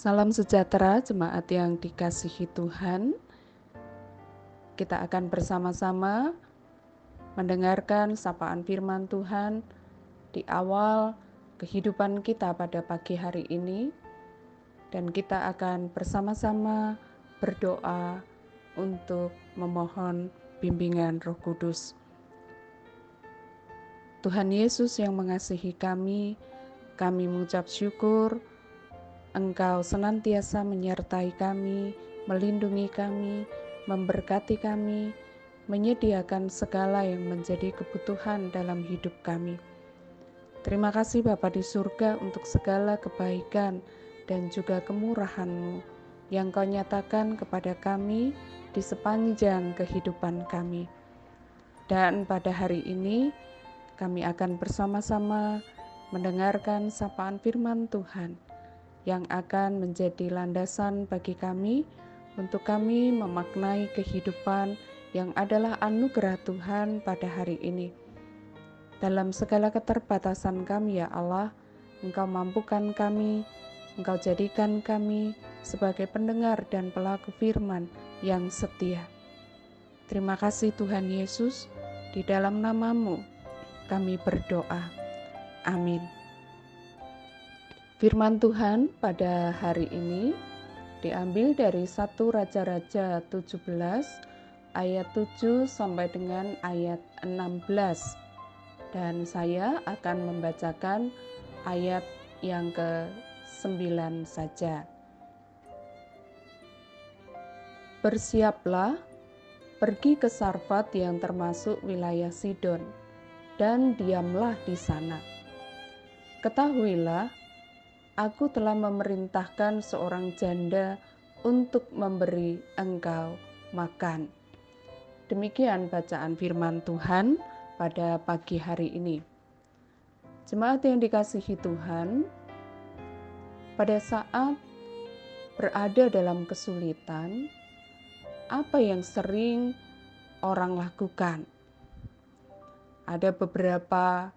Salam sejahtera jemaat yang dikasihi Tuhan. Kita akan bersama-sama mendengarkan sapaan firman Tuhan di awal kehidupan kita pada pagi hari ini dan kita akan bersama-sama berdoa untuk memohon bimbingan Roh Kudus. Tuhan Yesus yang mengasihi kami, kami mengucap syukur Engkau senantiasa menyertai kami, melindungi kami, memberkati kami, menyediakan segala yang menjadi kebutuhan dalam hidup kami. Terima kasih Bapa di surga untuk segala kebaikan dan juga kemurahan-Mu yang Kau nyatakan kepada kami di sepanjang kehidupan kami. Dan pada hari ini kami akan bersama-sama mendengarkan sapaan firman Tuhan yang akan menjadi landasan bagi kami untuk kami memaknai kehidupan yang adalah anugerah Tuhan pada hari ini. Dalam segala keterbatasan kami ya Allah, Engkau mampukan kami, Engkau jadikan kami sebagai pendengar dan pelaku firman yang setia. Terima kasih Tuhan Yesus, di dalam namamu kami berdoa. Amin. Firman Tuhan pada hari ini diambil dari satu Raja-Raja 17 ayat 7 sampai dengan ayat 16. Dan saya akan membacakan ayat yang ke-9 saja. Bersiaplah pergi ke Sarfat yang termasuk wilayah Sidon dan diamlah di sana. Ketahuilah aku telah memerintahkan seorang janda untuk memberi engkau makan. Demikian bacaan firman Tuhan pada pagi hari ini. Jemaat yang dikasihi Tuhan, pada saat berada dalam kesulitan, apa yang sering orang lakukan? Ada beberapa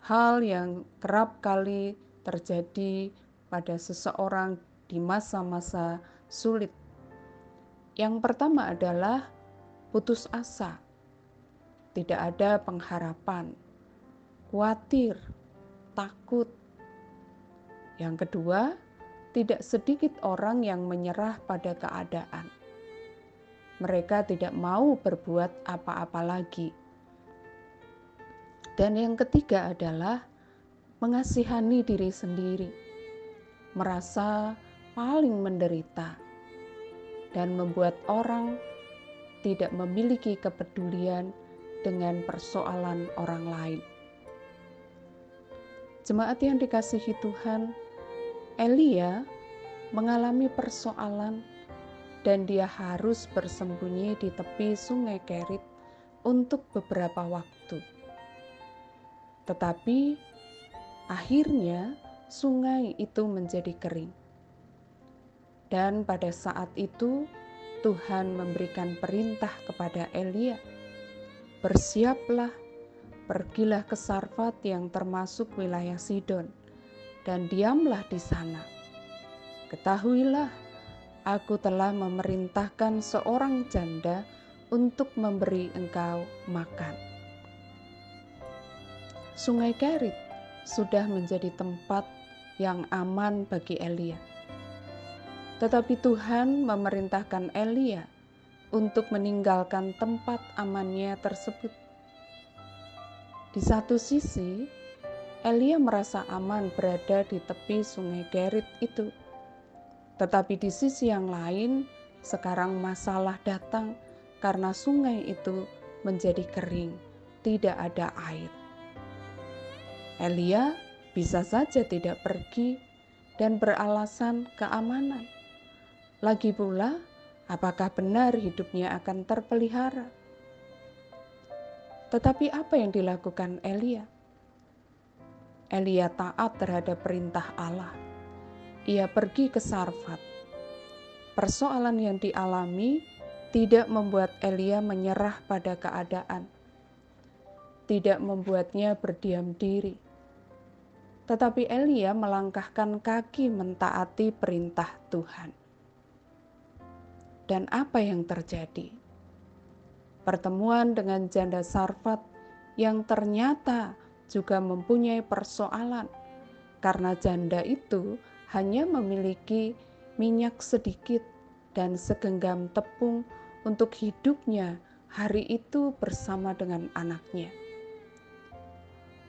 hal yang kerap kali terjadi pada seseorang di masa-masa sulit. Yang pertama adalah putus asa, tidak ada pengharapan, khawatir, takut. Yang kedua, tidak sedikit orang yang menyerah pada keadaan. Mereka tidak mau berbuat apa-apa lagi. Dan yang ketiga adalah mengasihani diri sendiri, merasa paling menderita, dan membuat orang tidak memiliki kepedulian dengan persoalan orang lain. Jemaat yang dikasihi Tuhan, Elia mengalami persoalan dan dia harus bersembunyi di tepi sungai Kerit untuk beberapa waktu. Tetapi Akhirnya, sungai itu menjadi kering, dan pada saat itu Tuhan memberikan perintah kepada Elia, "Bersiaplah, pergilah ke Sarfat yang termasuk wilayah Sidon, dan diamlah di sana. Ketahuilah, aku telah memerintahkan seorang janda untuk memberi engkau makan." Sungai Kerit sudah menjadi tempat yang aman bagi Elia. Tetapi Tuhan memerintahkan Elia untuk meninggalkan tempat amannya tersebut. Di satu sisi, Elia merasa aman berada di tepi sungai Gerit itu. Tetapi di sisi yang lain, sekarang masalah datang karena sungai itu menjadi kering, tidak ada air. Elia bisa saja tidak pergi dan beralasan keamanan. Lagi pula, apakah benar hidupnya akan terpelihara? Tetapi apa yang dilakukan Elia? Elia taat terhadap perintah Allah. Ia pergi ke Sarfat. Persoalan yang dialami tidak membuat Elia menyerah pada keadaan, tidak membuatnya berdiam diri tetapi Elia melangkahkan kaki mentaati perintah Tuhan. Dan apa yang terjadi? Pertemuan dengan janda Sarfat yang ternyata juga mempunyai persoalan karena janda itu hanya memiliki minyak sedikit dan segenggam tepung untuk hidupnya hari itu bersama dengan anaknya.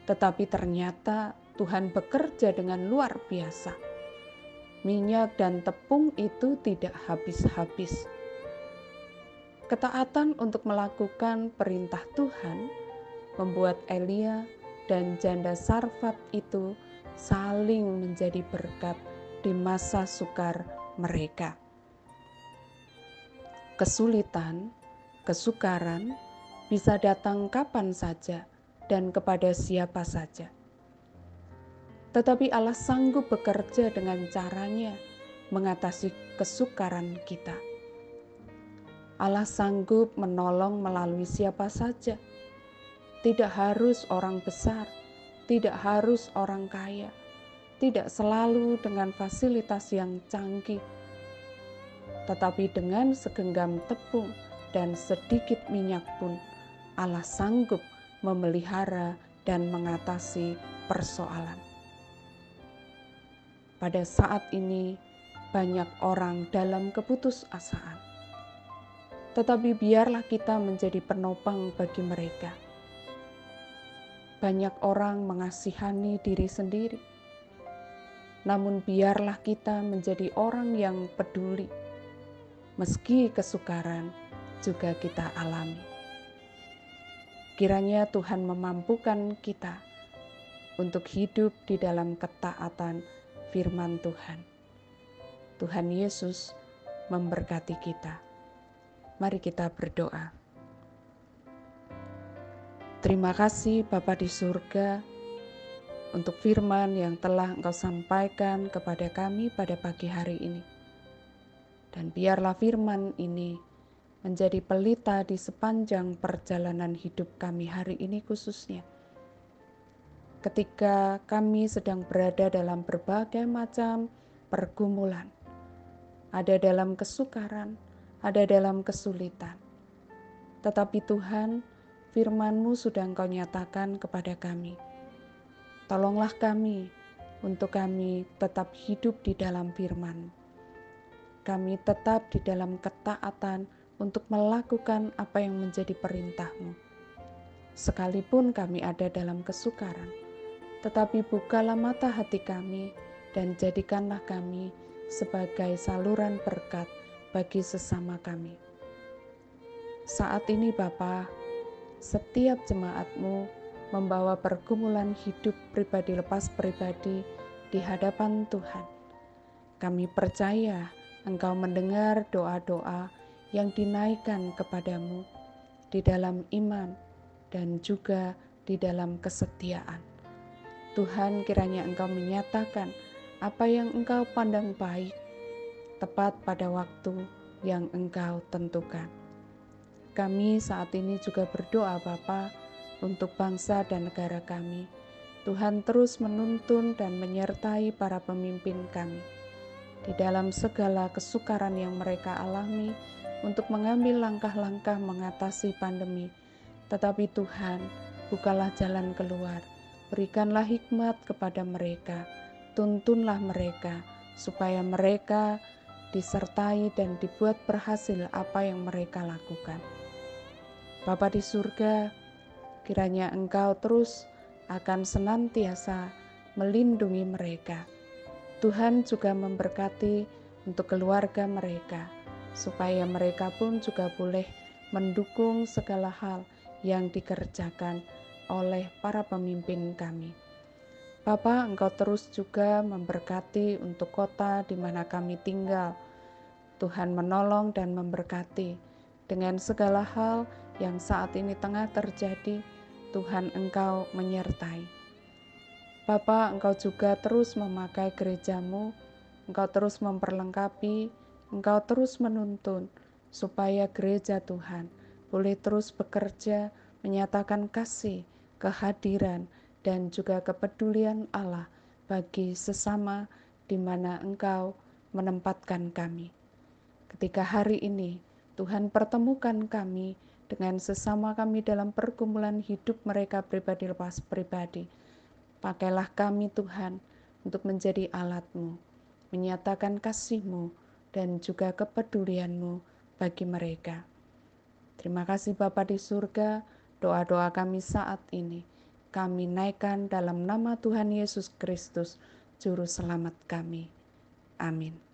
Tetapi ternyata Tuhan bekerja dengan luar biasa. Minyak dan tepung itu tidak habis-habis. Ketaatan untuk melakukan perintah Tuhan membuat Elia dan janda Sarfat itu saling menjadi berkat di masa sukar mereka. Kesulitan, kesukaran bisa datang kapan saja dan kepada siapa saja tetapi Allah sanggup bekerja dengan caranya mengatasi kesukaran kita. Allah sanggup menolong melalui siapa saja. Tidak harus orang besar, tidak harus orang kaya, tidak selalu dengan fasilitas yang canggih, tetapi dengan segenggam tepung dan sedikit minyak pun Allah sanggup memelihara dan mengatasi persoalan. Pada saat ini, banyak orang dalam keputusasaan, tetapi biarlah kita menjadi penopang bagi mereka. Banyak orang mengasihani diri sendiri, namun biarlah kita menjadi orang yang peduli, meski kesukaran juga kita alami. Kiranya Tuhan memampukan kita untuk hidup di dalam ketaatan firman Tuhan. Tuhan Yesus memberkati kita. Mari kita berdoa. Terima kasih Bapa di surga untuk firman yang telah Engkau sampaikan kepada kami pada pagi hari ini. Dan biarlah firman ini menjadi pelita di sepanjang perjalanan hidup kami hari ini khususnya ketika kami sedang berada dalam berbagai macam pergumulan, ada dalam kesukaran, ada dalam kesulitan. Tetapi Tuhan, firman-Mu sudah Engkau nyatakan kepada kami. Tolonglah kami untuk kami tetap hidup di dalam firman Kami tetap di dalam ketaatan untuk melakukan apa yang menjadi perintah-Mu. Sekalipun kami ada dalam kesukaran, tetapi bukalah mata hati kami dan jadikanlah kami sebagai saluran berkat bagi sesama kami. Saat ini Bapa, setiap jemaatmu membawa pergumulan hidup pribadi lepas pribadi di hadapan Tuhan. Kami percaya Engkau mendengar doa-doa yang dinaikkan kepadamu di dalam iman dan juga di dalam kesetiaan. Tuhan kiranya Engkau menyatakan apa yang Engkau pandang baik, tepat pada waktu yang Engkau tentukan. Kami saat ini juga berdoa Bapa untuk bangsa dan negara kami. Tuhan terus menuntun dan menyertai para pemimpin kami di dalam segala kesukaran yang mereka alami untuk mengambil langkah-langkah mengatasi pandemi. Tetapi Tuhan, bukalah jalan keluar berikanlah hikmat kepada mereka, tuntunlah mereka, supaya mereka disertai dan dibuat berhasil apa yang mereka lakukan. Bapa di surga, kiranya Engkau terus akan senantiasa melindungi mereka. Tuhan juga memberkati untuk keluarga mereka, supaya mereka pun juga boleh mendukung segala hal yang dikerjakan oleh para pemimpin kami. Bapa, Engkau terus juga memberkati untuk kota di mana kami tinggal. Tuhan menolong dan memberkati dengan segala hal yang saat ini tengah terjadi. Tuhan Engkau menyertai. Bapa, Engkau juga terus memakai gerejamu, Engkau terus memperlengkapi, Engkau terus menuntun supaya gereja Tuhan boleh terus bekerja menyatakan kasih kehadiran, dan juga kepedulian Allah bagi sesama di mana Engkau menempatkan kami. Ketika hari ini Tuhan pertemukan kami dengan sesama kami dalam pergumulan hidup mereka pribadi lepas pribadi. Pakailah kami Tuhan untuk menjadi alatmu, menyatakan kasihmu dan juga kepedulianmu bagi mereka. Terima kasih Bapa di surga, doa-doa kami saat ini. Kami naikkan dalam nama Tuhan Yesus Kristus, Juru Selamat kami. Amin.